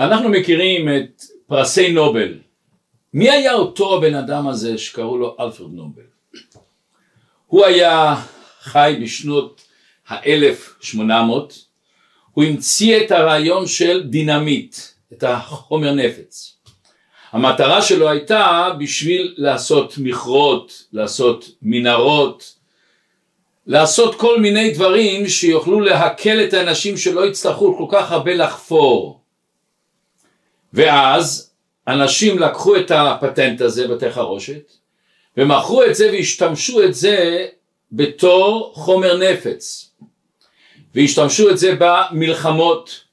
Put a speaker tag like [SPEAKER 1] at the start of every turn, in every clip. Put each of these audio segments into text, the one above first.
[SPEAKER 1] אנחנו מכירים את פרסי נובל. מי היה אותו הבן אדם הזה שקראו לו אלפרד נובל? הוא היה חי בשנות האלף שמונה מאות, הוא המציא את הרעיון של דינמיט, את החומר נפץ. המטרה שלו הייתה בשביל לעשות מכרות, לעשות מנהרות, לעשות כל מיני דברים שיוכלו להקל את האנשים שלא יצטרכו כל כך הרבה לחפור. ואז אנשים לקחו את הפטנט הזה בתי חרושת ומכרו את זה והשתמשו את זה בתור חומר נפץ. והשתמשו את זה במלחמות.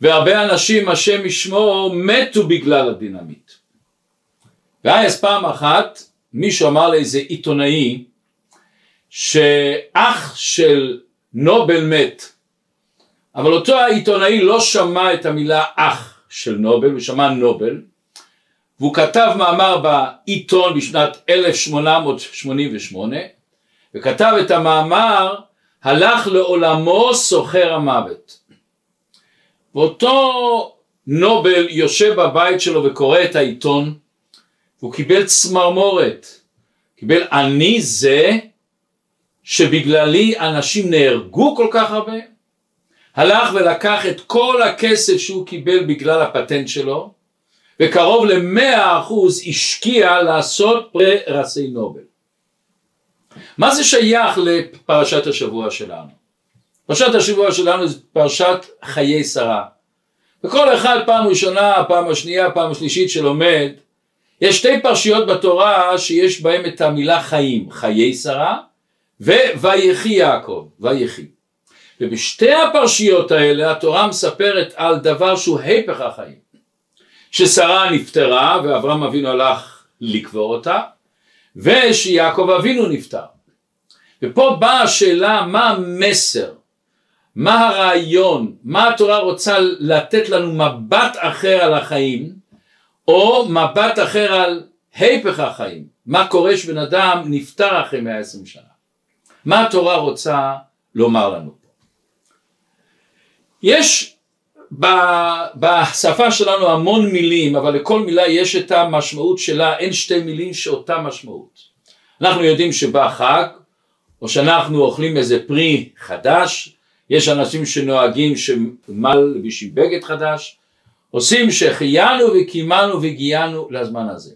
[SPEAKER 1] והרבה אנשים השם ישמור מתו בגלל הדינמיט. ואז פעם אחת מישהו אמר לאיזה עיתונאי שאח של נובל מת אבל אותו העיתונאי לא שמע את המילה אח של נובל, הוא שמע נובל והוא כתב מאמר בעיתון בשנת 1888 וכתב את המאמר הלך לעולמו סוחר המוות ואותו נובל יושב בבית שלו וקורא את העיתון והוא קיבל צמרמורת. קיבל אני זה שבגללי אנשים נהרגו כל כך הרבה הלך ולקח את כל הכסף שהוא קיבל בגלל הפטנט שלו וקרוב למאה אחוז השקיע לעשות פרסי נובל. מה זה שייך לפרשת השבוע שלנו? פרשת השבוע שלנו זה פרשת חיי שרה. וכל אחד פעם ראשונה, פעם השנייה, פעם השלישית שלומד, יש שתי פרשיות בתורה שיש בהם את המילה חיים, חיי שרה וויחי יעקב, ויחי. ובשתי הפרשיות האלה התורה מספרת על דבר שהוא היפך החיים. ששרה נפטרה ואברהם אבינו הלך לקבור אותה ושיעקב אבינו נפטר. ופה באה השאלה מה המסר, מה הרעיון, מה התורה רוצה לתת לנו מבט אחר על החיים או מבט אחר על היפך החיים, מה קורה שבן אדם נפטר אחרי 120 שנה. מה התורה רוצה לומר לנו? יש בשפה שלנו המון מילים, אבל לכל מילה יש את המשמעות שלה, אין שתי מילים שאותה משמעות. אנחנו יודעים שבא חג, או שאנחנו אוכלים איזה פרי חדש, יש אנשים שנוהגים שמל בשביל בגד חדש, עושים שהחיינו וקיימנו והגיענו לזמן הזה.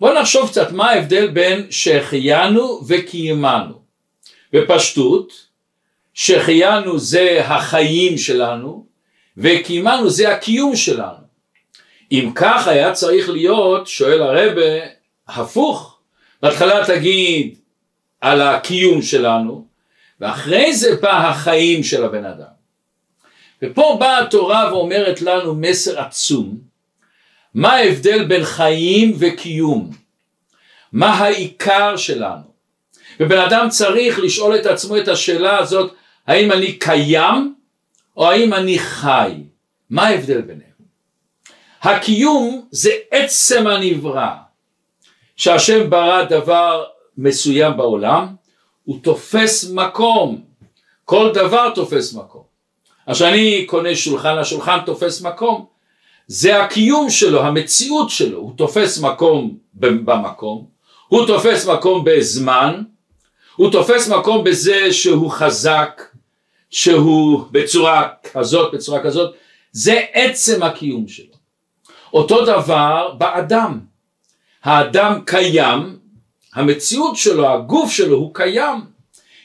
[SPEAKER 1] בואו נחשוב קצת מה ההבדל בין שהחיינו וקיימנו. בפשטות, שהחיינו זה החיים שלנו וקיימנו זה הקיום שלנו. אם כך היה צריך להיות, שואל הרבה, הפוך. בהתחלה תגיד על הקיום שלנו, ואחרי זה בא החיים של הבן אדם. ופה באה התורה ואומרת לנו מסר עצום, מה ההבדל בין חיים וקיום? מה העיקר שלנו? ובן אדם צריך לשאול את עצמו את השאלה הזאת, האם אני קיים או האם אני חי? מה ההבדל ביניהם? הקיום זה עצם הנברא, שהשם ברא דבר מסוים בעולם, הוא תופס מקום, כל דבר תופס מקום. אז כשאני קונה שולחן, השולחן תופס מקום, זה הקיום שלו, המציאות שלו, הוא תופס מקום במקום, הוא תופס מקום בזמן, הוא תופס מקום בזה שהוא חזק, שהוא בצורה כזאת, בצורה כזאת, זה עצם הקיום שלו. אותו דבר באדם. האדם קיים, המציאות שלו, הגוף שלו הוא קיים.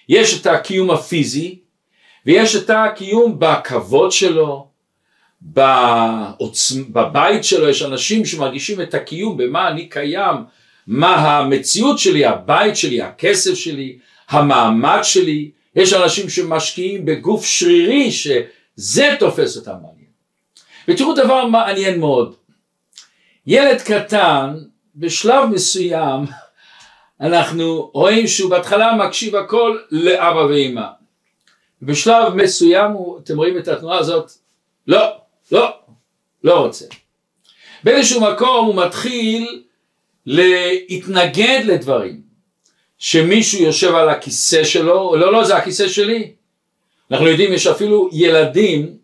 [SPEAKER 1] יש את הקיום הפיזי ויש את הקיום בכבוד שלו, בעוצ... בבית שלו, יש אנשים שמרגישים את הקיום, במה אני קיים, מה המציאות שלי, הבית שלי, הכסף שלי, המעמד שלי, יש אנשים שמשקיעים בגוף שרירי שזה תופס אותם מעניין. ותראו דבר מעניין מאוד, ילד קטן בשלב מסוים אנחנו רואים שהוא בהתחלה מקשיב הכל לאבא ואמא. בשלב מסוים הוא, אתם רואים את התנועה הזאת, לא, לא, לא רוצה. באיזשהו מקום הוא מתחיל להתנגד לדברים. שמישהו יושב על הכיסא שלו, לא לא זה הכיסא שלי. אנחנו יודעים יש אפילו ילדים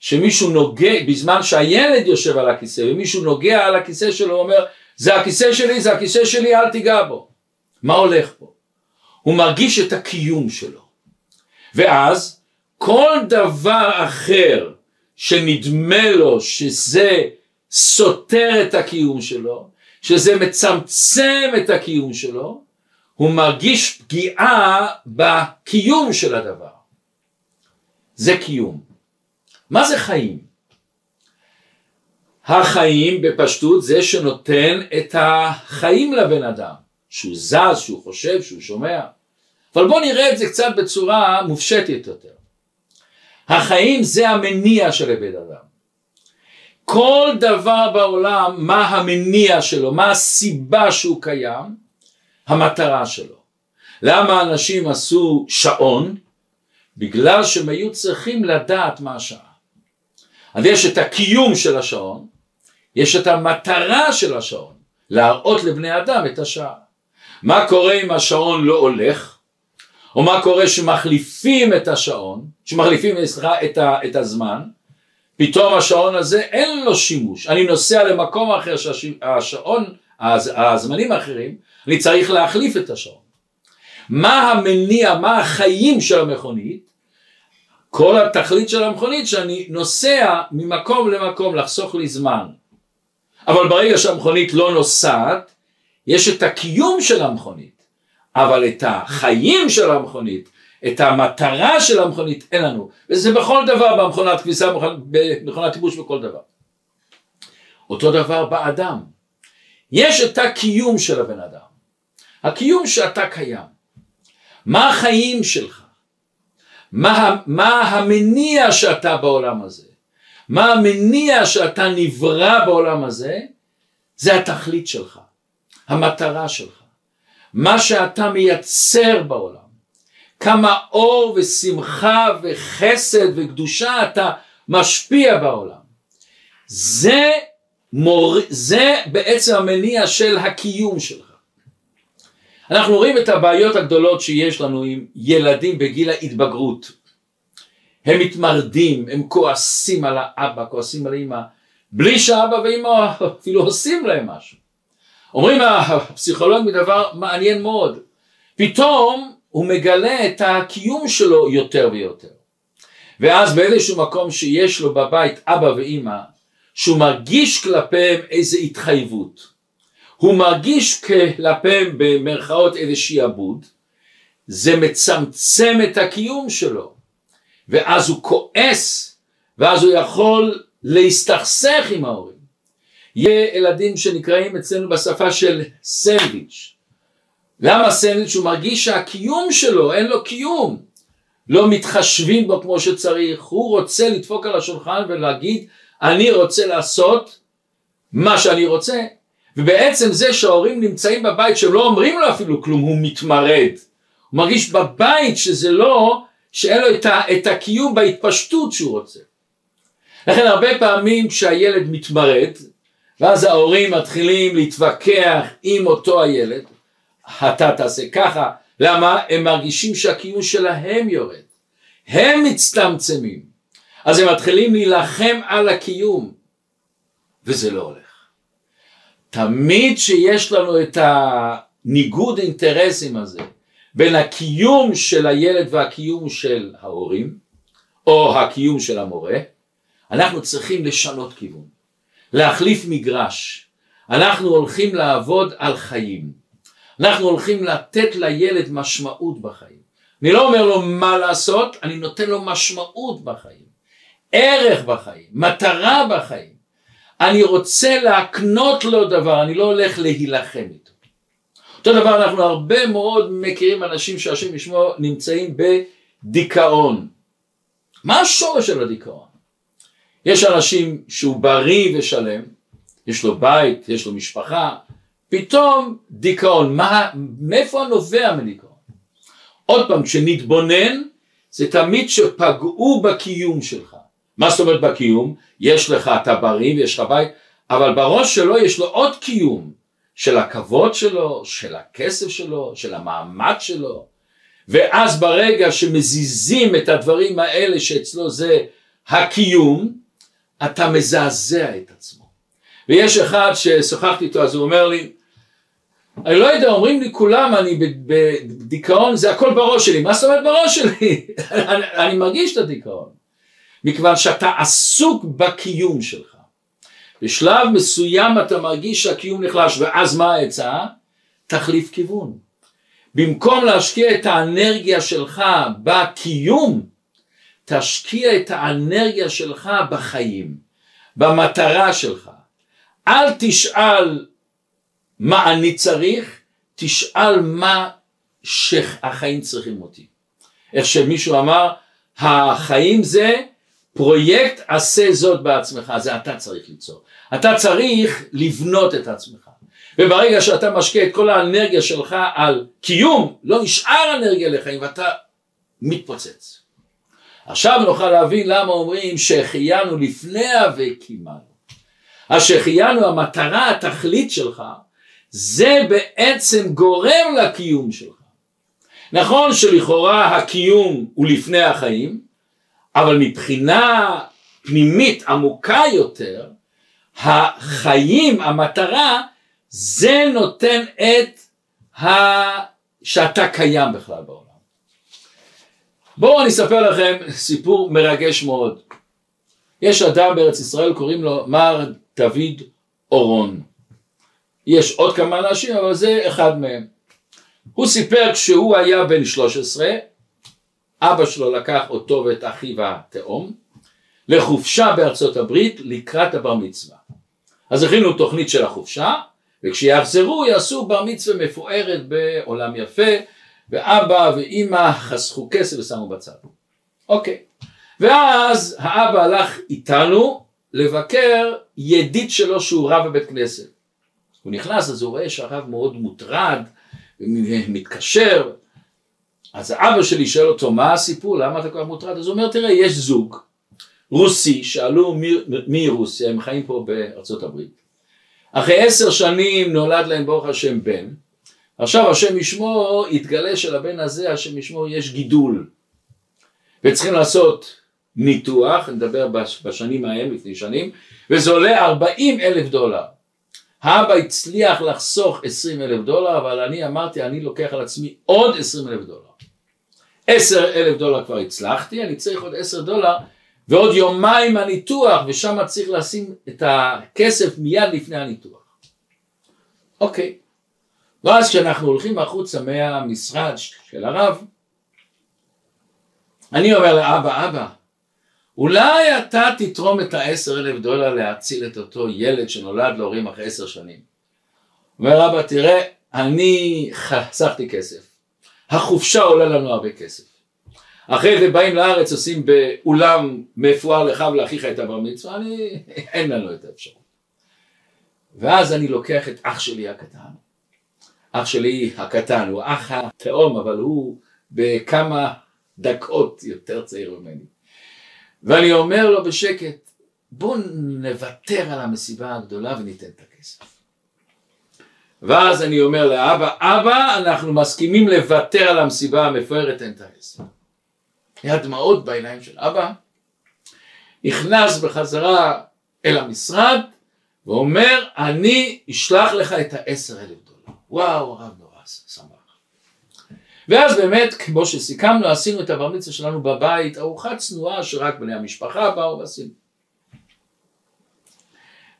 [SPEAKER 1] שמישהו נוגע, בזמן שהילד יושב על הכיסא ומישהו נוגע על הכיסא שלו, אומר, זה הכיסא שלי, זה הכיסא שלי, אל תיגע בו. מה הולך פה? הוא מרגיש את הקיום שלו. ואז כל דבר אחר שנדמה לו שזה סותר את הקיום שלו, שזה מצמצם את הקיום שלו, הוא מרגיש פגיעה בקיום של הדבר. זה קיום. מה זה חיים? החיים בפשטות זה שנותן את החיים לבן אדם, שהוא זז, שהוא חושב, שהוא שומע. אבל בואו נראה את זה קצת בצורה מופשטת יותר. החיים זה המניע של הבן אדם. כל דבר בעולם, מה המניע שלו, מה הסיבה שהוא קיים, המטרה שלו. למה אנשים עשו שעון? בגלל שהם היו צריכים לדעת מה השעה. אז יש את הקיום של השעון, יש את המטרה של השעון, להראות לבני אדם את השעה. מה קורה אם השעון לא הולך, או מה קורה שמחליפים את השעון, שמחליפים סליחה, את, את הזמן, פתאום השעון הזה אין לו שימוש, אני נוסע למקום אחר שהשעון, הזמנים האחרים, אני צריך להחליף את השעון. מה המניע, מה החיים של המכונית? כל התכלית של המכונית שאני נוסע ממקום למקום לחסוך לי זמן. אבל ברגע שהמכונית לא נוסעת, יש את הקיום של המכונית, אבל את החיים של המכונית, את המטרה של המכונית אין לנו, וזה בכל דבר במכונת כביסה, במכונת טיפוש בכל דבר. אותו דבר באדם, יש את הקיום של הבן אדם, הקיום שאתה קיים, מה החיים שלך, מה, מה המניע שאתה בעולם הזה, מה המניע שאתה נברא בעולם הזה, זה התכלית שלך, המטרה שלך, מה שאתה מייצר בעולם. כמה אור ושמחה וחסד וקדושה אתה משפיע בעולם. זה, מור... זה בעצם המניע של הקיום שלך. אנחנו רואים את הבעיות הגדולות שיש לנו עם ילדים בגיל ההתבגרות. הם מתמרדים, הם כועסים על האבא, כועסים על האמא, בלי שאבא ואמא אפילו עושים להם משהו. אומרים הפסיכולוגים דבר מעניין מאוד, פתאום הוא מגלה את הקיום שלו יותר ויותר. ואז באיזשהו מקום שיש לו בבית אבא ואימא, שהוא מרגיש כלפיהם איזו התחייבות. הוא מרגיש כלפיהם במרכאות איזה שעבוד, זה מצמצם את הקיום שלו, ואז הוא כועס, ואז הוא יכול להסתכסך עם ההורים. יהיה ילדים שנקראים אצלנו בשפה של סנדוויץ'. למה סנדוויץ'? הוא מרגיש שהקיום שלו, אין לו קיום. לא מתחשבים בו כמו שצריך, הוא רוצה לדפוק על השולחן ולהגיד אני רוצה לעשות מה שאני רוצה, ובעצם זה שההורים נמצאים בבית שהם לא אומרים לו אפילו כלום, הוא מתמרד. הוא מרגיש בבית שזה לא, שאין לו את, ה, את הקיום בהתפשטות שהוא רוצה. לכן הרבה פעמים כשהילד מתמרד, ואז ההורים מתחילים להתווכח עם אותו הילד, אתה תעשה ככה, למה? הם מרגישים שהקיום שלהם יורד. הם מצטמצמים. אז הם מתחילים להילחם על הקיום, וזה לא הולך. תמיד שיש לנו את הניגוד אינטרסים הזה בין הקיום של הילד והקיום של ההורים או הקיום של המורה אנחנו צריכים לשנות כיוון להחליף מגרש. אנחנו הולכים לעבוד על חיים. אנחנו הולכים לתת לילד משמעות בחיים. אני לא אומר לו מה לעשות אני נותן לו משמעות בחיים ערך בחיים מטרה בחיים אני רוצה להקנות לו דבר, אני לא הולך להילחם איתו. אותו דבר אנחנו הרבה מאוד מכירים אנשים שהשם ישמור נמצאים בדיכאון. מה השורש של הדיכאון? יש אנשים שהוא בריא ושלם, יש לו בית, יש לו משפחה, פתאום דיכאון, מה, מאיפה הנובע מדיכאון? עוד פעם, כשנתבונן, זה תמיד שפגעו בקיום שלך. מה זאת אומרת בקיום? יש לך, אתה בריא ויש לך בית, אבל בראש שלו יש לו עוד קיום, של הכבוד שלו, של הכסף שלו, של המעמד שלו, ואז ברגע שמזיזים את הדברים האלה שאצלו זה הקיום, אתה מזעזע את עצמו. ויש אחד ששוחחתי איתו אז הוא אומר לי, אני לא יודע, אומרים לי כולם, אני בדיכאון, זה הכל בראש שלי. מה זאת אומרת בראש שלי? אני, אני מרגיש את הדיכאון. מכיוון שאתה עסוק בקיום שלך. בשלב מסוים אתה מרגיש שהקיום נחלש, ואז מה העצה? תחליף כיוון. במקום להשקיע את האנרגיה שלך בקיום, תשקיע את האנרגיה שלך בחיים, במטרה שלך. אל תשאל מה אני צריך, תשאל מה שהחיים צריכים אותי. איך שמישהו אמר, החיים זה פרויקט עשה זאת בעצמך, זה אתה צריך ליצור. אתה צריך לבנות את עצמך. וברגע שאתה משקיע את כל האנרגיה שלך על קיום, לא נשאר אנרגיה לחיים ואתה מתפוצץ. עכשיו נוכל להבין למה אומרים שהחיינו לפני ה"וקימנו". השהחיינו המטרה, התכלית שלך, זה בעצם גורם לקיום שלך. נכון שלכאורה הקיום הוא לפני החיים, אבל מבחינה פנימית עמוקה יותר, החיים, המטרה, זה נותן את ה... שאתה קיים בכלל בעולם. בואו אני אספר לכם סיפור מרגש מאוד. יש אדם בארץ ישראל קוראים לו מר דוד אורון. יש עוד כמה אנשים אבל זה אחד מהם. הוא סיפר כשהוא היה בן 13 אבא שלו לקח אותו ואת אחיו התאום לחופשה בארצות הברית לקראת הבר מצווה. אז הכינו תוכנית של החופשה וכשיחזרו יעשו בר מצווה מפוארת בעולם יפה ואבא ואימא חסכו כסף ושמו בצד. אוקיי. ואז האבא הלך איתנו לבקר ידיד שלו שהוא רב בבית כנסת. הוא נכנס אז הוא רואה שהרב מאוד מוטרד ומתקשר אז האבא שלי שואל אותו מה הסיפור? למה אתה כל כך מוטרד? אז הוא אומר תראה יש זוג רוסי. שעלו מרוסיה הם חיים פה בארצות הברית. אחרי עשר שנים נולד להם ברוך השם בן. עכשיו השם ישמור יתגלה שלבן הזה השם ישמור יש גידול. וצריכים לעשות ניתוח, נדבר בשנים ההם לפני שנים, וזה עולה 40 אלף דולר. האבא הצליח לחסוך 20 אלף דולר, אבל אני אמרתי, אני לוקח על עצמי עוד 20 אלף דולר. 10 אלף דולר כבר הצלחתי, אני צריך עוד 10 דולר, ועוד יומיים הניתוח, ושם צריך לשים את הכסף מיד לפני הניתוח. אוקיי. ואז כשאנחנו הולכים החוצה מהמשרד של הרב, אני אומר לאבא, אבא, אולי אתה תתרום את העשר אלף דולר להציל את אותו ילד שנולד להורים אחרי עשר שנים. אומר אבא תראה אני חסכתי כסף, החופשה עולה לנו הרבה כסף. אחרי זה באים לארץ עושים באולם מפואר לך ולאחיך את הבר מצווה, אני, אין לנו את האפשרות. ואז אני לוקח את אח שלי הקטן. אח שלי הקטן הוא אח התאום אבל הוא בכמה דקות יותר צעיר ממני. ואני אומר לו בשקט, בוא נוותר על המסיבה הגדולה וניתן את הכסף. ואז אני אומר לאבא, אבא, אנחנו מסכימים לוותר על המסיבה המפוארת, את הכסף. היה דמעות בעיניים של אבא, נכנס בחזרה אל המשרד ואומר, אני אשלח לך את העשר אלף דולר. וואו, הרב נורא שמח. ואז באמת, כמו שסיכמנו, עשינו את הבר מצווה שלנו בבית, ארוחה צנועה שרק בני המשפחה באו ועשינו.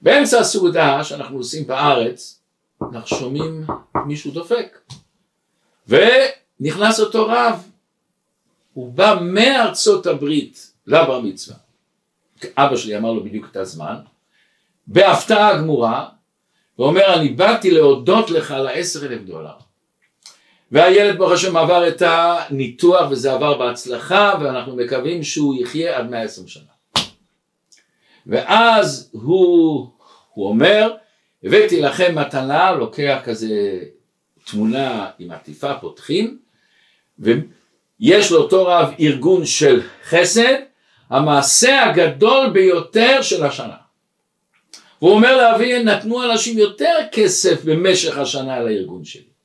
[SPEAKER 1] באמצע הסעודה שאנחנו עושים בארץ, אנחנו שומעים מישהו דופק. ונכנס אותו רב. הוא בא מארצות הברית לבר מצווה. אבא שלי אמר לו בדיוק את הזמן, בהפתעה גמורה, ואומר אני באתי להודות לך על העשר אלף דולר. והילד ברוך השם עבר את הניתוח וזה עבר בהצלחה ואנחנו מקווים שהוא יחיה עד 120 שנה. ואז הוא, הוא אומר הבאתי לכם מתנה, לוקח כזה תמונה עם עטיפה פותחים ויש לאותו רב ארגון של חסד המעשה הגדול ביותר של השנה. הוא אומר לאבי נתנו אנשים יותר כסף במשך השנה לארגון שלי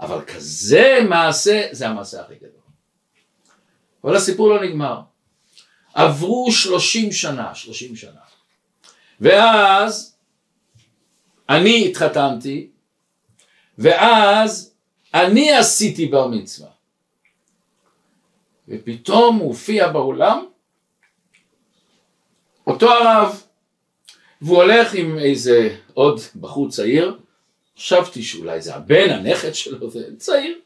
[SPEAKER 1] אבל כזה מעשה, זה המעשה הכי גדול. אבל הסיפור לא נגמר. עברו שלושים שנה, שלושים שנה. ואז אני התחתנתי, ואז אני עשיתי בר מצווה. ופתאום הופיע בעולם אותו הרב, והוא הולך עם איזה עוד בחור צעיר, חשבתי שאולי זה הבן, הנכד שלו, זה צעיר,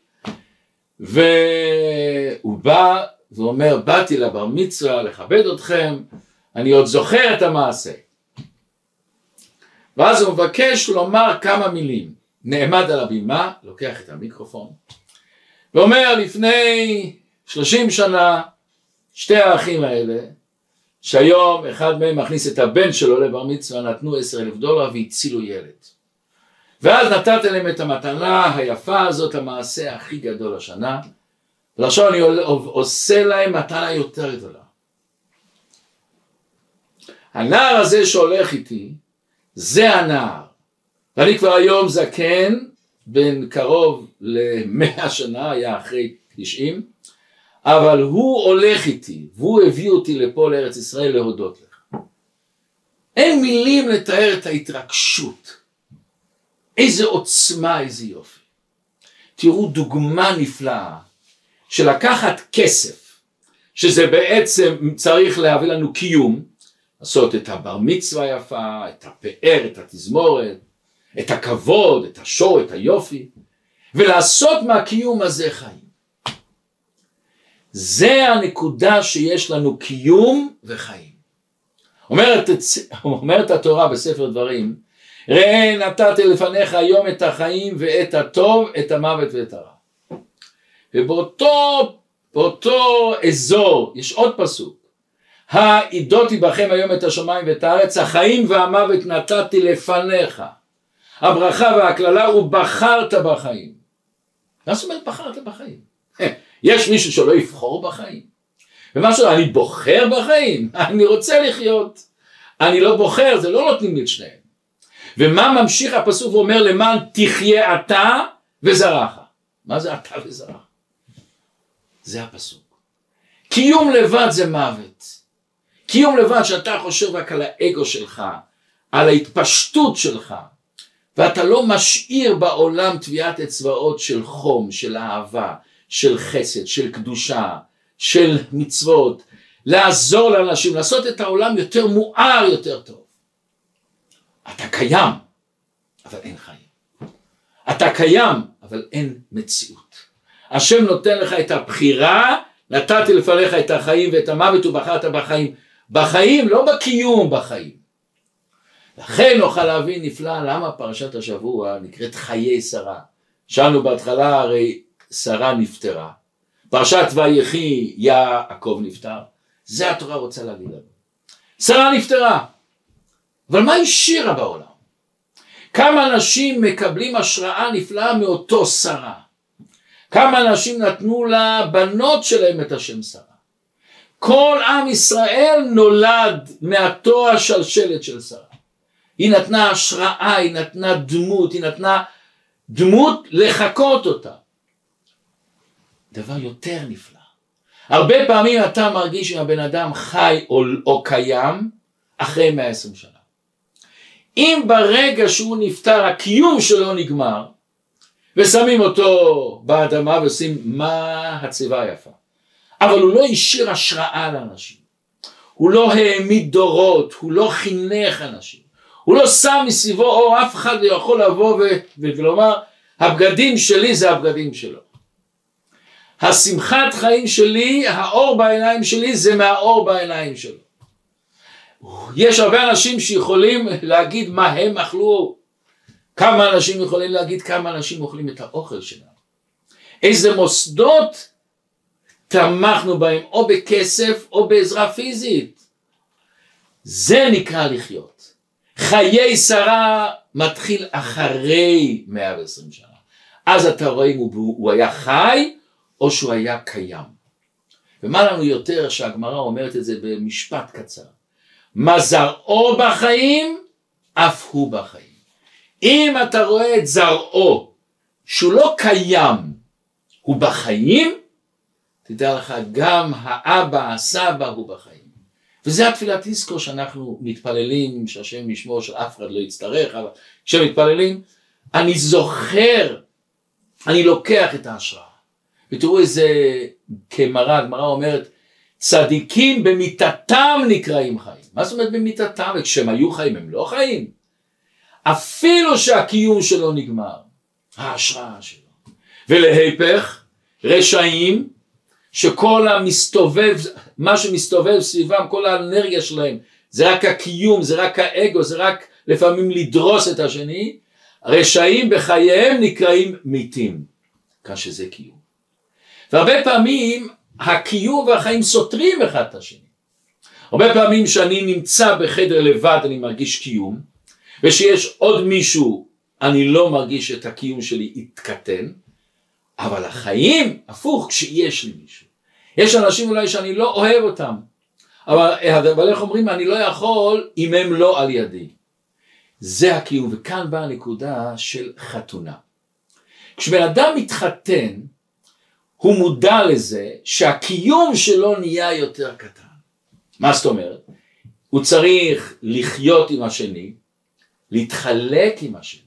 [SPEAKER 1] והוא בא ואומר, באתי לבר מצווה לכבד אתכם, אני עוד זוכר את המעשה. ואז הוא מבקש לומר כמה מילים. נעמד על הבימה, לוקח את המיקרופון, ואומר לפני שלושים שנה, שתי האחים האלה, שהיום אחד מהם מכניס את הבן שלו לבר מצווה, נתנו עשר אלף דולר והצילו ילד. ואז נתת להם את המתנה היפה הזאת, המעשה הכי גדול השנה, ועכשיו אני עושה להם מתנה יותר גדולה. הנער הזה שהולך איתי, זה הנער. ואני כבר היום זקן, בן קרוב למאה שנה, היה אחרי תשעים, אבל הוא הולך איתי, והוא הביא אותי לפה לארץ ישראל להודות לך. אין מילים לתאר את ההתרגשות. איזה עוצמה, איזה יופי. תראו דוגמה נפלאה של לקחת כסף, שזה בעצם צריך להביא לנו קיום, לעשות את הבר מצווה יפה, את הפאר, את התזמורת, את הכבוד, את השור, את היופי, ולעשות מהקיום הזה חיים. זה הנקודה שיש לנו קיום וחיים. אומרת, אומרת התורה בספר דברים, ראה נתתי לפניך היום את החיים ואת הטוב, את המוות ואת הרע. ובאותו באותו אזור יש עוד פסוק, העידותי בכם היום את השמיים ואת הארץ, החיים והמוות נתתי לפניך. הברכה והקללה ובחרת בחיים. מה זאת אומרת בחרת בחיים? יש מישהו שלא יבחור בחיים? ומשהו, אני בוחר בחיים? אני רוצה לחיות. אני לא בוחר, זה לא נותנים לי את שניהם. ומה ממשיך הפסוק ואומר למען תחיה אתה וזרעך. מה זה אתה וזרעך? זה הפסוק. קיום לבד זה מוות. קיום לבד שאתה חושב רק על האגו שלך, על ההתפשטות שלך, ואתה לא משאיר בעולם טביעת אצבעות של חום, של אהבה, של חסד, של קדושה, של מצוות, לעזור לאנשים, לעשות את העולם יותר מואר, יותר טוב. אתה קיים, אבל אין חיים. אתה קיים, אבל אין מציאות. השם נותן לך את הבחירה, נתתי לפניך את החיים ואת המוות ובחרת בחיים. בחיים, לא בקיום בחיים. לכן נוכל להבין נפלא למה פרשת השבוע נקראת חיי שרה. שאלנו בהתחלה הרי שרה נפטרה. פרשת ויחי יעקב נפטר. זה התורה רוצה להגיד לנו. שרה נפטרה. אבל מה השאירה בעולם? כמה אנשים מקבלים השראה נפלאה מאותו שרה? כמה אנשים נתנו לבנות שלהם את השם שרה? כל עם ישראל נולד מהתואר שלשלת של שרה. היא נתנה השראה, היא נתנה דמות, היא נתנה דמות לחקות אותה. דבר יותר נפלא. הרבה פעמים אתה מרגיש אם הבן אדם חי או, או קיים אחרי 120 שנה. אם ברגע שהוא נפטר הקיום שלו נגמר ושמים אותו באדמה ועושים מה הציבה היפה אבל הוא לא השאיר השראה לאנשים. הוא לא העמיד דורות הוא לא חינך אנשים. הוא לא שם מסביבו או אף אחד לא יכול לבוא ולומר הבגדים שלי זה הבגדים שלו השמחת חיים שלי האור בעיניים שלי זה מהאור בעיניים שלו. יש הרבה אנשים שיכולים להגיד מה הם אכלו, כמה אנשים יכולים להגיד כמה אנשים אוכלים את האוכל שלנו, איזה מוסדות תמכנו בהם או בכסף או בעזרה פיזית, זה נקרא לחיות. חיי שרה מתחיל אחרי 120 שנה, אז אתה רואה אם הוא, הוא היה חי או שהוא היה קיים. ומה לנו יותר שהגמרא אומרת את זה במשפט קצר. מה זרעו בחיים, אף הוא בחיים. אם אתה רואה את זרעו, שהוא לא קיים, הוא בחיים, תדע לך, גם האבא, הסבא, הוא בחיים. וזה התפילת תזכור שאנחנו מתפללים, שהשם ישמור שאף אחד לא יצטרך, אבל כשמתפללים, אני זוכר, אני לוקח את ההשראה. ותראו איזה, כמרא, הגמרא אומרת, צדיקים במיתתם נקראים חיים. מה זאת אומרת במיתתם? וכשהם היו חיים הם לא חיים. אפילו שהקיום שלו נגמר, ההשראה שלו. ולהיפך, רשעים, שכל המסתובב, מה שמסתובב סביבם, כל האנרגיה שלהם, זה רק הקיום, זה רק האגו, זה רק לפעמים לדרוס את השני, רשעים בחייהם נקראים מתים, כאן שזה קיום. והרבה פעמים הקיום והחיים סותרים אחד את השני. הרבה פעמים כשאני נמצא בחדר לבד אני מרגיש קיום, ושיש עוד מישהו אני לא מרגיש את הקיום שלי התקטן, אבל החיים הפוך כשיש לי מישהו. יש אנשים אולי שאני לא אוהב אותם, אבל, אבל איך אומרים אני לא יכול אם הם לא על ידי. זה הקיום, וכאן באה הנקודה של חתונה. כשבן אדם מתחתן, הוא מודע לזה שהקיום שלו נהיה יותר קטן. מה זאת אומרת? הוא צריך לחיות עם השני, להתחלק עם השני,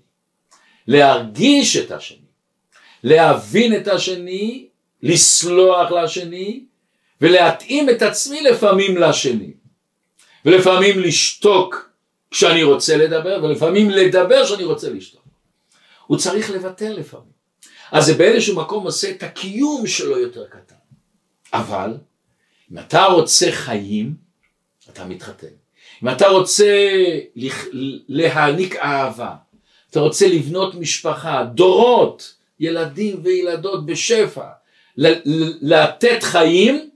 [SPEAKER 1] להרגיש את השני, להבין את השני, לסלוח לשני, ולהתאים את עצמי לפעמים לשני. ולפעמים לשתוק כשאני רוצה לדבר, ולפעמים לדבר כשאני רוצה לשתוק. הוא צריך לוותר לפעמים. אז זה באיזשהו מקום עושה את הקיום שלו יותר קטן. אבל אם אתה רוצה חיים, אתה מתחתן. אם אתה רוצה להעניק אהבה, אתה רוצה לבנות משפחה, דורות, ילדים וילדות בשפע, לתת חיים,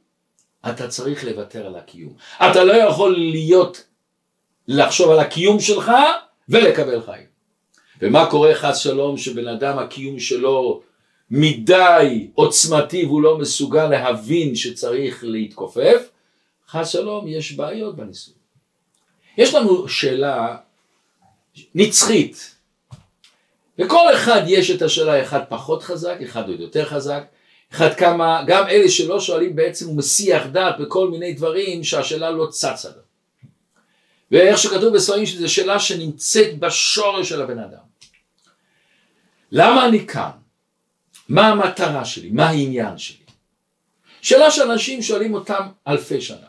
[SPEAKER 1] אתה צריך לוותר על הקיום. אתה לא יכול להיות, לחשוב על הקיום שלך ולקבל חיים. ומה קורה חס שלום שבן אדם הקיום שלו מדי עוצמתי והוא לא מסוגל להבין שצריך להתכופף, חס שלום יש בעיות בניסוי. יש לנו שאלה נצחית, לכל אחד יש את השאלה אחד פחות חזק, אחד עוד יותר חזק, אחד כמה, גם אלה שלא שואלים בעצם הוא מסיח דעת בכל מיני דברים שהשאלה לא צצה לו. ואיך שכתוב בספרים שזו שאלה שנמצאת בשורש של הבן אדם. למה אני כאן? מה המטרה שלי? מה העניין שלי? שאלה שאנשים שואלים אותם אלפי שנה.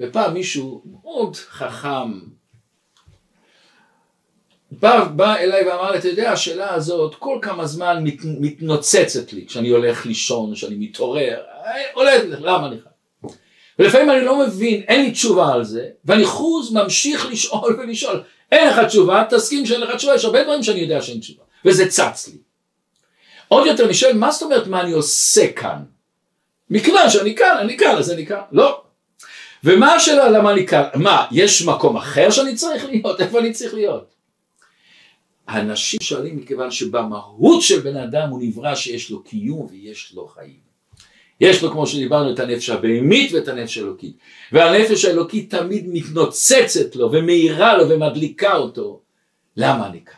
[SPEAKER 1] ופעם מישהו מאוד חכם בא, בא אליי ואמר לי, אתה יודע, השאלה הזאת כל כמה זמן מת, מתנוצצת לי כשאני הולך לישון, כשאני מתעורר, עולה, למה אני חי? ולפעמים אני לא מבין, אין לי תשובה על זה, ואני חוז ממשיך לשאול ולשאול. אין לך תשובה, תסכים שאין לך תשובה, יש הרבה דברים שאני יודע שאין תשובה, וזה צץ לי. עוד יותר אני שואל, מה זאת אומרת מה אני עושה כאן? מכיוון שאני כאן, אני כאן, אז אני כאן. לא. ומה השאלה למה אני כאן? מה, יש מקום אחר שאני צריך להיות? איפה אני צריך להיות? אנשים שואלים מכיוון שבמהות של בן אדם הוא נברא שיש לו קיום ויש לו חיים. יש לו כמו שדיברנו את הנפש הבהמית ואת הנפש האלוקית והנפש האלוקית תמיד מתנוצצת לו ומאירה לו ומדליקה אותו למה אני כאן?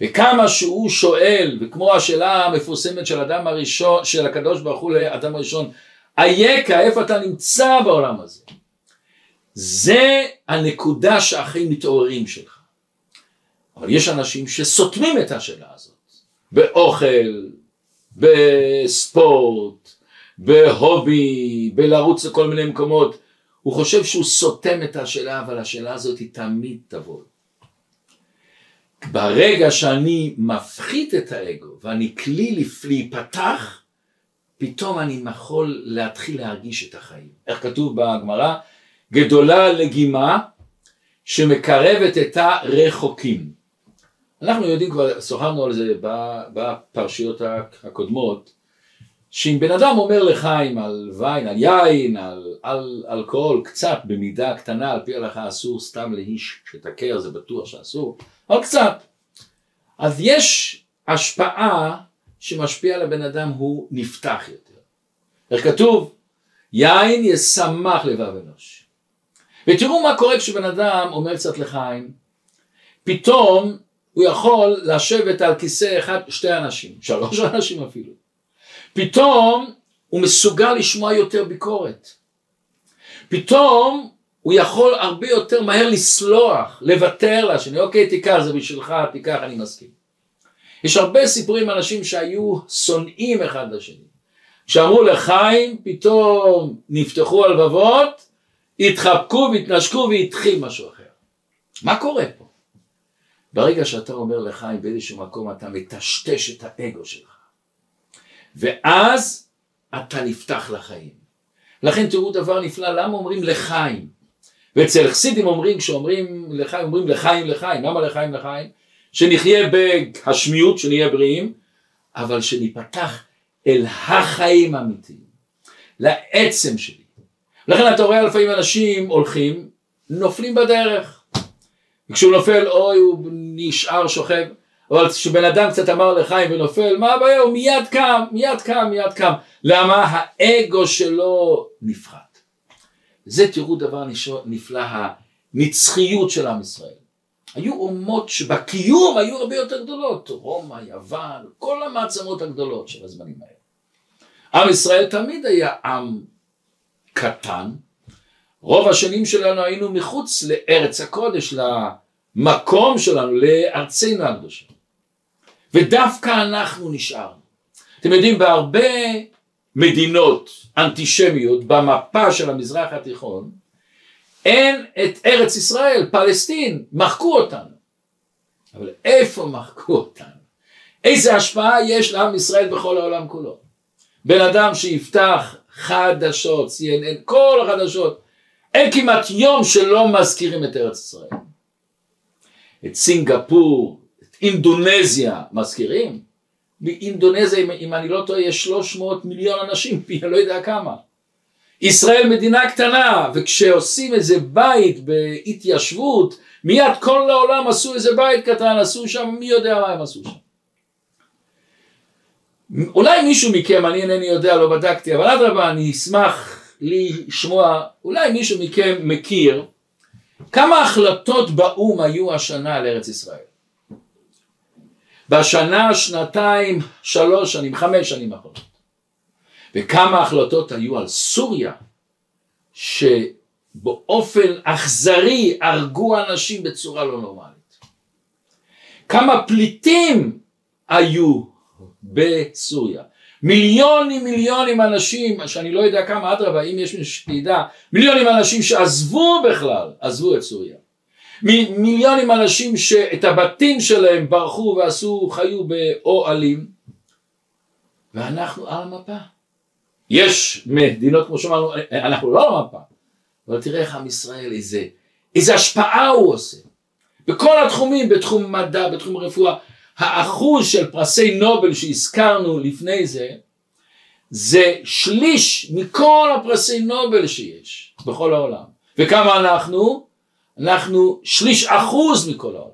[SPEAKER 1] וכמה שהוא שואל וכמו השאלה המפורסמת של אדם הראשון של הקדוש ברוך הוא לאדם הראשון אייכה איפה אתה נמצא בעולם הזה זה הנקודה שהכי מתעוררים שלך אבל יש אנשים שסותמים את השאלה הזאת, באוכל, בספורט, בהובי, בלרוץ לכל מיני מקומות, הוא חושב שהוא סותם את השאלה, אבל השאלה הזאת היא תמיד תבוא. ברגע שאני מפחית את האגו ואני כלי להיפתח, פתאום אני יכול להתחיל להרגיש את החיים. איך כתוב בגמרא? גדולה לגימה שמקרבת את הרחוקים. אנחנו יודעים כבר, שוחחנו על זה בפרשיות הקודמות, שאם בן אדם אומר לחיים על ויין, על יין, על, על אלכוהול, קצת במידה קטנה, על פי ההלכה אסור סתם לאיש שתקר, זה בטוח שאסור, אבל קצת. אז יש השפעה שמשפיעה על הבן אדם, הוא נפתח יותר. איך כתוב? יין ישמח לבב אנוש. ותראו מה קורה כשבן אדם אומר קצת לחיים, פתאום הוא יכול לשבת על כיסא אחד, שתי אנשים, שלוש אנשים אפילו. פתאום הוא מסוגל לשמוע יותר ביקורת. פתאום הוא יכול הרבה יותר מהר לסלוח, לוותר לשני, אוקיי תיקח זה בשבילך, תיקח אני מסכים. יש הרבה סיפורים אנשים שהיו שונאים אחד לשני. כשאמרו לחיים פתאום נפתחו הלבבות, התחבקו והתנשקו והתחיל משהו אחר. מה קורה פה? ברגע שאתה אומר לחיים באיזשהו מקום אתה מטשטש את האגו שלך ואז אתה נפתח לחיים. לכן תראו דבר נפלא, למה אומרים לחיים? ואצל חסידים אומרים, כשאומרים לחיים, אומרים לחיים לחיים, למה לחיים לחיים? שנחיה בהשמיות, שנהיה בריאים, אבל שניפתח אל החיים האמיתיים, לעצם שלי. לכן אתה רואה לפעמים אנשים הולכים, נופלים בדרך. וכשהוא נופל, אוי, הוא נשאר שוכב. אבל כשבן אדם קצת אמר לחיים ונופל, מה הבעיה? הוא מיד קם, מיד קם, מיד קם. למה? האגו שלו נפחת. זה תראו דבר נפלא, הנצחיות של עם ישראל. היו אומות שבקיום היו הרבה יותר גדולות, רומא, יוון, כל המעצמות הגדולות של הזמנים האלה. עם ישראל תמיד היה עם קטן, רוב השנים שלנו היינו מחוץ לארץ הקודש, למקום שלנו, לארצנו הקדושה. ודווקא אנחנו נשארנו. אתם יודעים, בהרבה מדינות אנטישמיות במפה של המזרח התיכון, אין את ארץ ישראל, פלסטין, מחקו אותנו. אבל איפה מחקו אותנו? איזה השפעה יש לעם ישראל בכל העולם כולו? בן אדם שיפתח חדשות, CNN, כל החדשות, אין כמעט יום שלא מזכירים את ארץ ישראל. את סינגפור, את אינדונזיה מזכירים. באינדונזיה, אם, אם אני לא טועה, יש 300 מיליון אנשים, פי אני לא יודע כמה. ישראל מדינה קטנה, וכשעושים איזה בית בהתיישבות, מיד כל העולם עשו איזה בית קטן, עשו שם, מי יודע מה הם עשו שם. אולי מישהו מכם, אני אינני יודע, לא בדקתי, אבל אדרבה, אני אשמח לשמוע, אולי מישהו מכם מכיר כמה החלטות באו"ם היו השנה לארץ ישראל. בשנה, שנתיים, שלוש שנים, חמש שנים האחרונות. וכמה החלטות היו על סוריה, שבאופן אכזרי הרגו אנשים בצורה לא נורמלית. כמה פליטים היו בסוריה. מיליונים מיליונים אנשים, שאני לא יודע כמה, אדרבה, אם יש מישהו שידע, מיליונים אנשים שעזבו בכלל, עזבו את סוריה. מ- מיליונים אנשים שאת הבתים שלהם ברחו ועשו, חיו באוהלים, ואנחנו על המפה. יש מדינות כמו שאמרנו, אנחנו לא על המפה, אבל תראה איך עם ישראל, איזה, איזה השפעה הוא עושה. בכל התחומים, בתחום מדע, בתחום רפואה, האחוז של פרסי נובל שהזכרנו לפני זה, זה שליש מכל הפרסי נובל שיש בכל העולם. וכמה אנחנו? אנחנו שליש אחוז מכל העולם.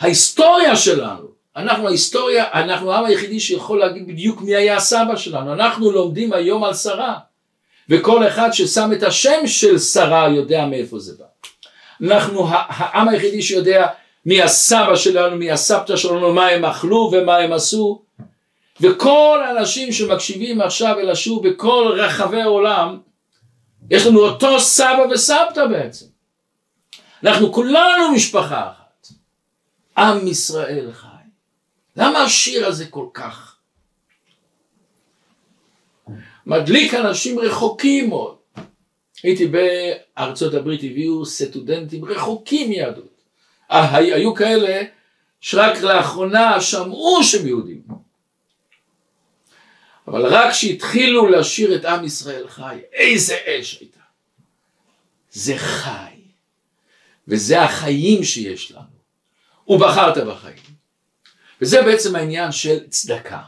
[SPEAKER 1] ההיסטוריה שלנו, אנחנו ההיסטוריה, אנחנו העם היחידי שיכול להגיד בדיוק מי היה הסבא שלנו. אנחנו לומדים היום על שרה, וכל אחד ששם את השם של שרה יודע מאיפה זה בא. אנחנו העם היחידי שיודע מי הסבא שלנו, מי הסבתא שלנו, מה הם אכלו ומה הם עשו. וכל האנשים שמקשיבים עכשיו אל השוב בכל רחבי העולם, יש לנו אותו סבא וסבתא בעצם. אנחנו כולנו משפחה אחת. עם ישראל חי. למה השיר הזה כל כך מדליק אנשים רחוקים מאוד? הייתי בארצות הברית, הביאו סטודנטים רחוקים מיהדות. אה, היו כאלה שרק לאחרונה שמעו שהם יהודים. אבל רק כשהתחילו לשיר את עם ישראל חי, איזה אש הייתה. זה חי, וזה החיים שיש לנו. ובחרת בחיים. וזה בעצם העניין של צדקה.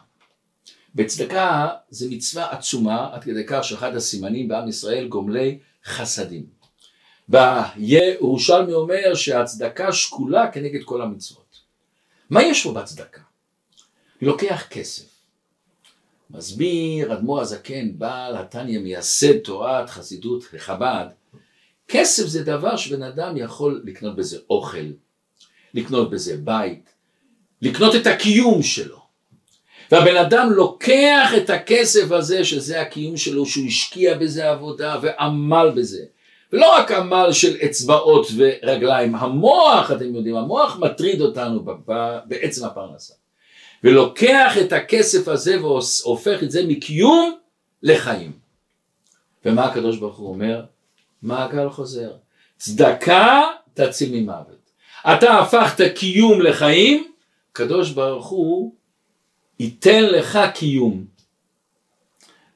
[SPEAKER 1] בצדקה זה מצווה עצומה עד כדי כך שאחד הסימנים בעם ישראל גומלי חסדים. והירושלמי אומר שהצדקה שקולה כנגד כל המצוות. מה יש פה בצדקה? לוקח כסף. מסביר אדמו"ר הזקן, בעל התניא, מייסד תורת חסידות וחב"ד, כסף זה דבר שבן אדם יכול לקנות בזה אוכל, לקנות בזה בית, לקנות את הקיום שלו. והבן אדם לוקח את הכסף הזה, שזה הקיום שלו, שהוא השקיע בזה עבודה ועמל בזה, ולא רק עמל של אצבעות ורגליים, המוח, אתם יודעים, המוח מטריד אותנו בעצם הפרנסה. ולוקח את הכסף הזה והופך את זה מקיום לחיים. ומה הקדוש ברוך הוא אומר? מעגל חוזר. צדקה תציל ממוות. אתה הפכת קיום לחיים, הקדוש ברוך הוא ייתן לך קיום.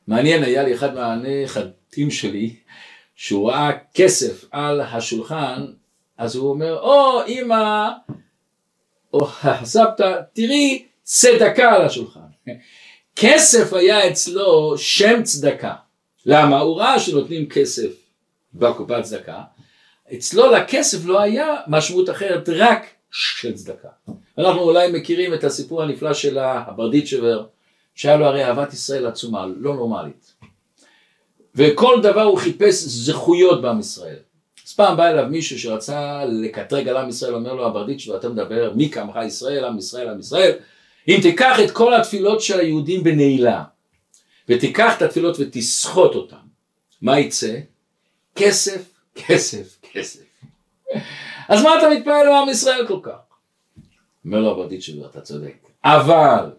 [SPEAKER 1] מעניין, היה לי אחד מהנכדים שלי, שהוא ראה כסף על השולחן, אז הוא אומר, או אמא, או סבתא, תראי צדקה על השולחן. כסף היה אצלו שם צדקה. למה? הוא ראה שנותנים כסף בקופת צדקה. אצלו לכסף לא היה משמעות אחרת רק של צדקה. אנחנו אולי מכירים את הסיפור הנפלא של הברדיצ'בר, שהיה לו הרי אהבת ישראל עצומה, לא נורמלית. וכל דבר הוא חיפש זכויות בעם ישראל. אז פעם בא אליו מישהו שרצה לקטרג על עם ישראל, אומר לו הברדיצ'בר, אתה מדבר מי קמך ישראל, עם ישראל, עם ישראל, אם תיקח את כל התפילות של היהודים בנעילה, ותיקח את התפילות ותסחוט אותן, מה יצא? כסף, כסף, כסף. אז מה אתה מתפעל לעם ישראל כל כך? אומר לו הברדית שלו, אתה צודק. אבל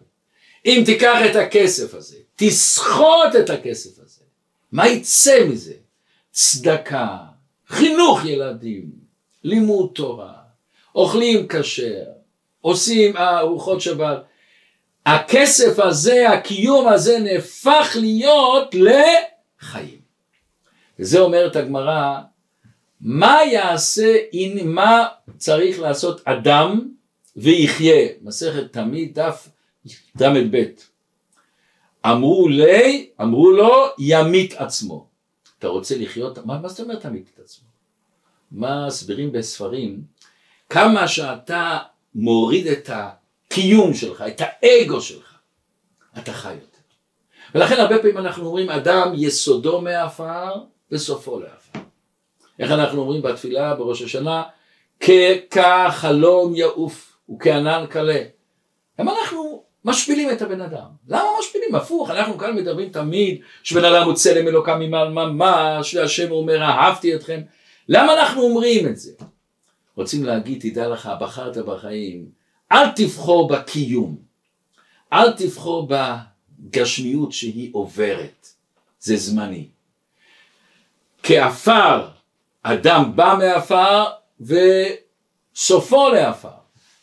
[SPEAKER 1] אם תיקח את הכסף הזה, תסחוט את הכסף הזה, מה יצא מזה? צדקה, חינוך ילדים, לימוד תורה, אוכלים כשר, עושים ארוחות שבת, הכסף הזה, הקיום הזה נהפך להיות לחיים. וזה אומרת הגמרא, מה יעשה, מה צריך לעשות אדם ויחיה, מסכת תמיד דף ל"ב. אמרו לי, אמרו לו, ימית עצמו. אתה רוצה לחיות, מה, מה זאת אומרת ימית את עצמו? מה מסבירים בספרים? כמה שאתה מוריד את. הקיום שלך, את האגו שלך, אתה חי יותר. ולכן הרבה פעמים אנחנו אומרים אדם יסודו מעפר וסופו לעפר. איך אנחנו אומרים בתפילה בראש השנה? כחלום יעוף וכענן קלה. למה אנחנו משפילים את הבן אדם? למה משפילים? הפוך, אנחנו כאן מדברים תמיד שבן אדם הוא צלם אלוקם ממעל ממש והשם אומר אהבתי אתכם. למה אנחנו אומרים את זה? רוצים להגיד תדע לך בחרת בחיים אל תבחור בקיום, אל תבחור בגשמיות שהיא עוברת, זה זמני. כעפר, אדם בא מעפר וסופו לעפר.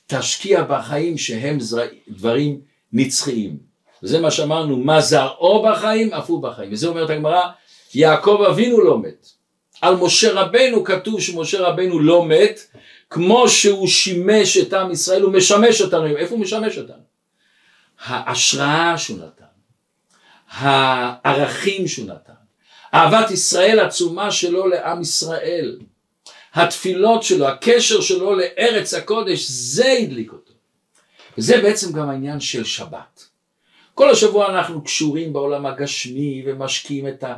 [SPEAKER 1] תשקיע בחיים שהם. דברים נצחיים. זה מה שאמרנו, מה זרעו בחיים, אף הוא בחיים. וזה אומרת הגמרא, יעקב אבינו לא מת. על משה רבנו כתוב שמשה רבנו לא מת, כמו שהוא שימש את עם ישראל, הוא משמש אותנו, איפה הוא משמש אותנו? ההשראה שהוא נתן, הערכים שהוא נתן, אהבת ישראל עצומה שלו לעם ישראל, התפילות שלו, הקשר שלו לארץ הקודש, זה הדליק אותו. וזה בעצם גם העניין של שבת. כל השבוע אנחנו קשורים בעולם הגשמי ומשקיעים את ה...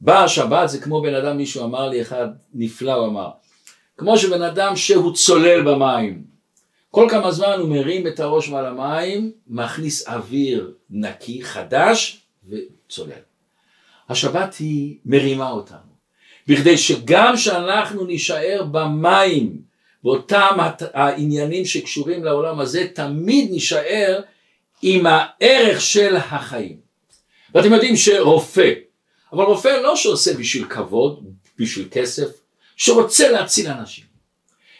[SPEAKER 1] באה השבת זה כמו בן אדם, מישהו אמר לי אחד נפלא, הוא אמר, כמו שבן אדם שהוא צולל במים, כל כמה זמן הוא מרים את הראש מעל המים, מכניס אוויר נקי, חדש, וצולל. השבת היא מרימה אותנו, בכדי שגם שאנחנו נישאר במים, באותם העניינים שקשורים לעולם הזה, תמיד נישאר עם הערך של החיים. ואתם יודעים שרופא, אבל רופא לא שעושה בשביל כבוד, בשביל כסף, שרוצה להציל אנשים.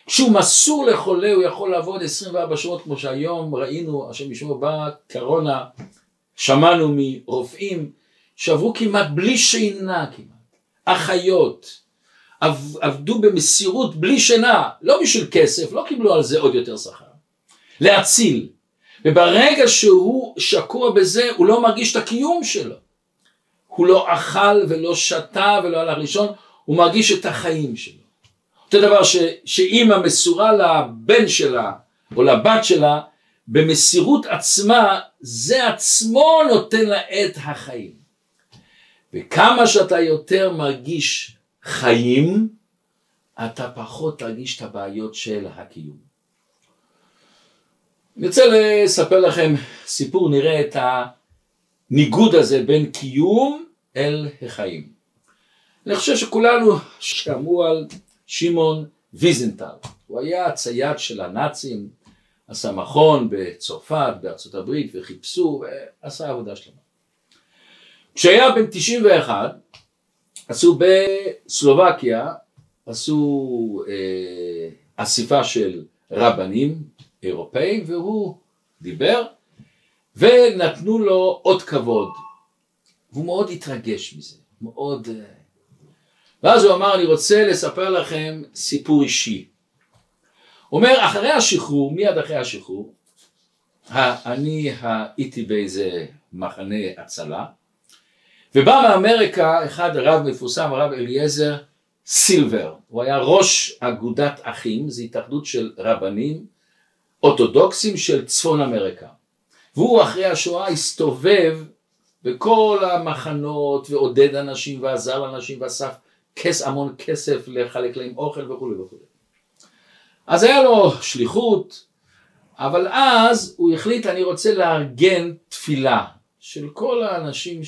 [SPEAKER 1] כשהוא מסור לחולה הוא יכול לעבוד 24 שעות כמו שהיום ראינו, השם ישמעו בקורונה, שמענו מרופאים שעברו כמעט בלי שינה כמעט, אחיות, עבדו במסירות בלי שינה, לא בשביל כסף, לא קיבלו על זה עוד יותר שכר, להציל. וברגע שהוא שקוע בזה הוא לא מרגיש את הקיום שלו. הוא לא אכל ולא שתה ולא הלך לישון, הוא מרגיש את החיים שלו. אותו דבר ש, שאימא מסורה לבן שלה או לבת שלה במסירות עצמה זה עצמו נותן לה את החיים. וכמה שאתה יותר מרגיש חיים אתה פחות תרגיש את הבעיות של הקיום. אני רוצה לספר לכם סיפור, נראה את הניגוד הזה בין קיום אל החיים. אני חושב שכולנו שמעו על שמעון ויזנטל, הוא היה הצייד של הנאצים, עשה מכון בצרפת, בארצות הברית, וחיפשו, ועשה עבודה שלמה. כשהיה בן 91, עשו בסלובקיה, עשו אה, אסיפה של רבנים אירופאים, והוא דיבר, ונתנו לו עוד כבוד. והוא מאוד התרגש מזה, מאוד... אה, ואז הוא אמר, אני רוצה לספר לכם סיפור אישי. הוא אומר, אחרי השחרור, מיד אחרי השחרור, אני הייתי באיזה מחנה הצלה, ובא מאמריקה אחד רב מפורסם, הרב אליעזר סילבר, הוא היה ראש אגודת אחים, זו התאחדות של רבנים אורתודוקסים של צפון אמריקה. והוא אחרי השואה הסתובב בכל המחנות ועודד אנשים ועזר לאנשים ואסף כס, המון כסף לחלק להם אוכל וכולי וכולי. אז היה לו שליחות, אבל אז הוא החליט אני רוצה לארגן תפילה של כל האנשים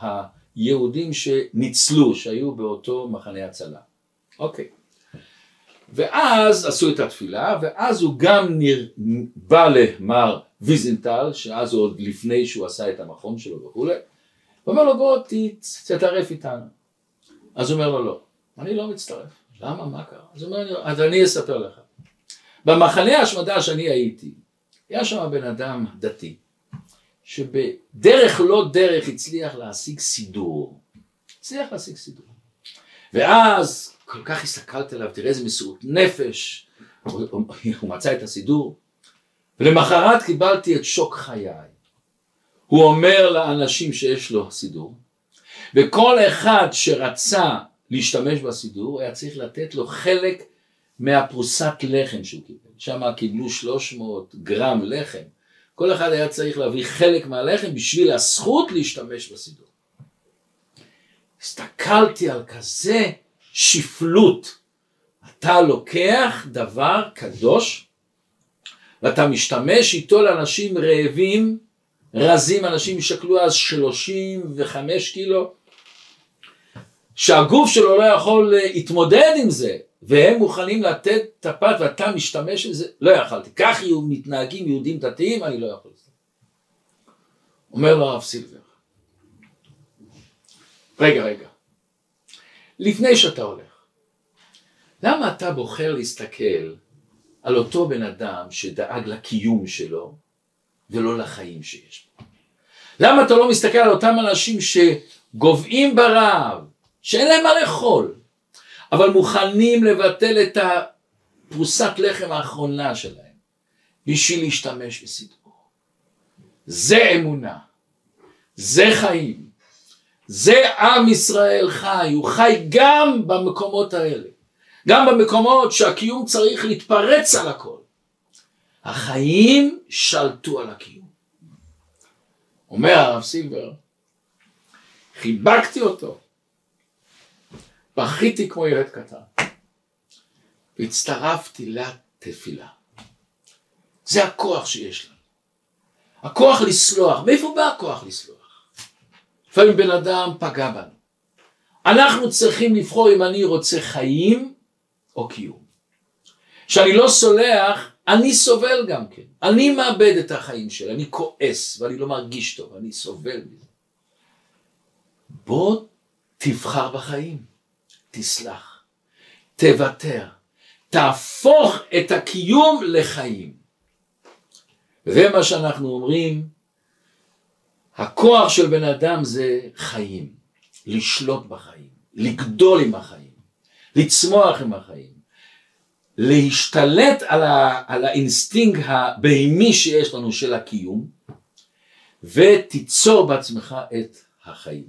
[SPEAKER 1] היהודים שניצלו, שהיו באותו מחנה הצלה. אוקיי. ואז עשו את התפילה, ואז הוא גם נר... בא למר ויזנטל, שאז הוא עוד לפני שהוא עשה את המכון שלו וכולי, ואומר לו בוא תצטרף איתנו. אז הוא אומר לו לא, אני לא מצטרף. למה? מה קרה? אז הוא אומר, אז אני אספר לך. במחנה ההשמדה שאני הייתי, היה שם בן אדם דתי, שבדרך לא דרך הצליח להשיג סידור. הצליח להשיג סידור. ואז כל כך הסתכלתי עליו, תראה איזה מסירות נפש, הוא מצא את הסידור, ולמחרת קיבלתי את שוק חיי. הוא אומר לאנשים שיש לו סידור, וכל אחד שרצה להשתמש בסידור היה צריך לתת לו חלק מהפרוסת לחם שהוא קיבל. שם קיבלו 300 גרם לחם. כל אחד היה צריך להביא חלק מהלחם בשביל הזכות להשתמש בסידור. הסתכלתי על כזה שפלות. אתה לוקח דבר קדוש ואתה משתמש איתו לאנשים רעבים, רזים, אנשים שקלו אז 35 קילו, שהגוף שלו לא יכול להתמודד עם זה, והם מוכנים לתת את הפת ואתה משתמש בזה, לא יכלתי. כך יהיו מתנהגים יהודים דתיים, אני לא יכול. אומר לו הרב סילבר, רגע רגע, לפני שאתה הולך, למה אתה בוחר להסתכל על אותו בן אדם שדאג לקיום שלו ולא לחיים שיש בו? למה אתה לא מסתכל על אותם אנשים שגוועים ברעב, שאין להם מה לאכול, אבל מוכנים לבטל את הפרוסת לחם האחרונה שלהם בשביל להשתמש בסידור? זה אמונה, זה חיים, זה עם ישראל חי, הוא חי גם במקומות האלה, גם במקומות שהקיום צריך להתפרץ על הכל. החיים שלטו על הקיום. אומר הרב סילבר, חיבקתי אותו, בכיתי כמו ילד קטן, והצטרפתי לתפילה. זה הכוח שיש לנו. הכוח לסלוח, מאיפה בא הכוח לסלוח? לפעמים בן אדם פגע בנו. אנחנו צריכים לבחור אם אני רוצה חיים או קיום. כשאני לא סולח, אני סובל גם כן. אני מאבד את החיים שלי, אני כועס ואני לא מרגיש טוב, אני סובל מזה. בוא תבחר בחיים, תסלח, תוותר, תהפוך את הקיום לחיים. זה מה שאנחנו אומרים הכוח של בן אדם זה חיים, לשלוט בחיים, לגדול עם החיים, לצמוח עם החיים, להשתלט על, ה, על האינסטינקט הבהמי שיש לנו של הקיום, ותיצור בעצמך את החיים.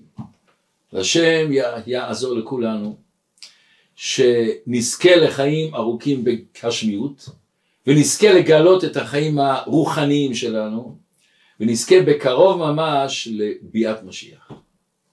[SPEAKER 1] והשם יעזור לכולנו שנזכה לחיים ארוכים בגשמיות ונזכה לגלות את החיים הרוחניים שלנו ונזכה בקרוב ממש לביאת משיח.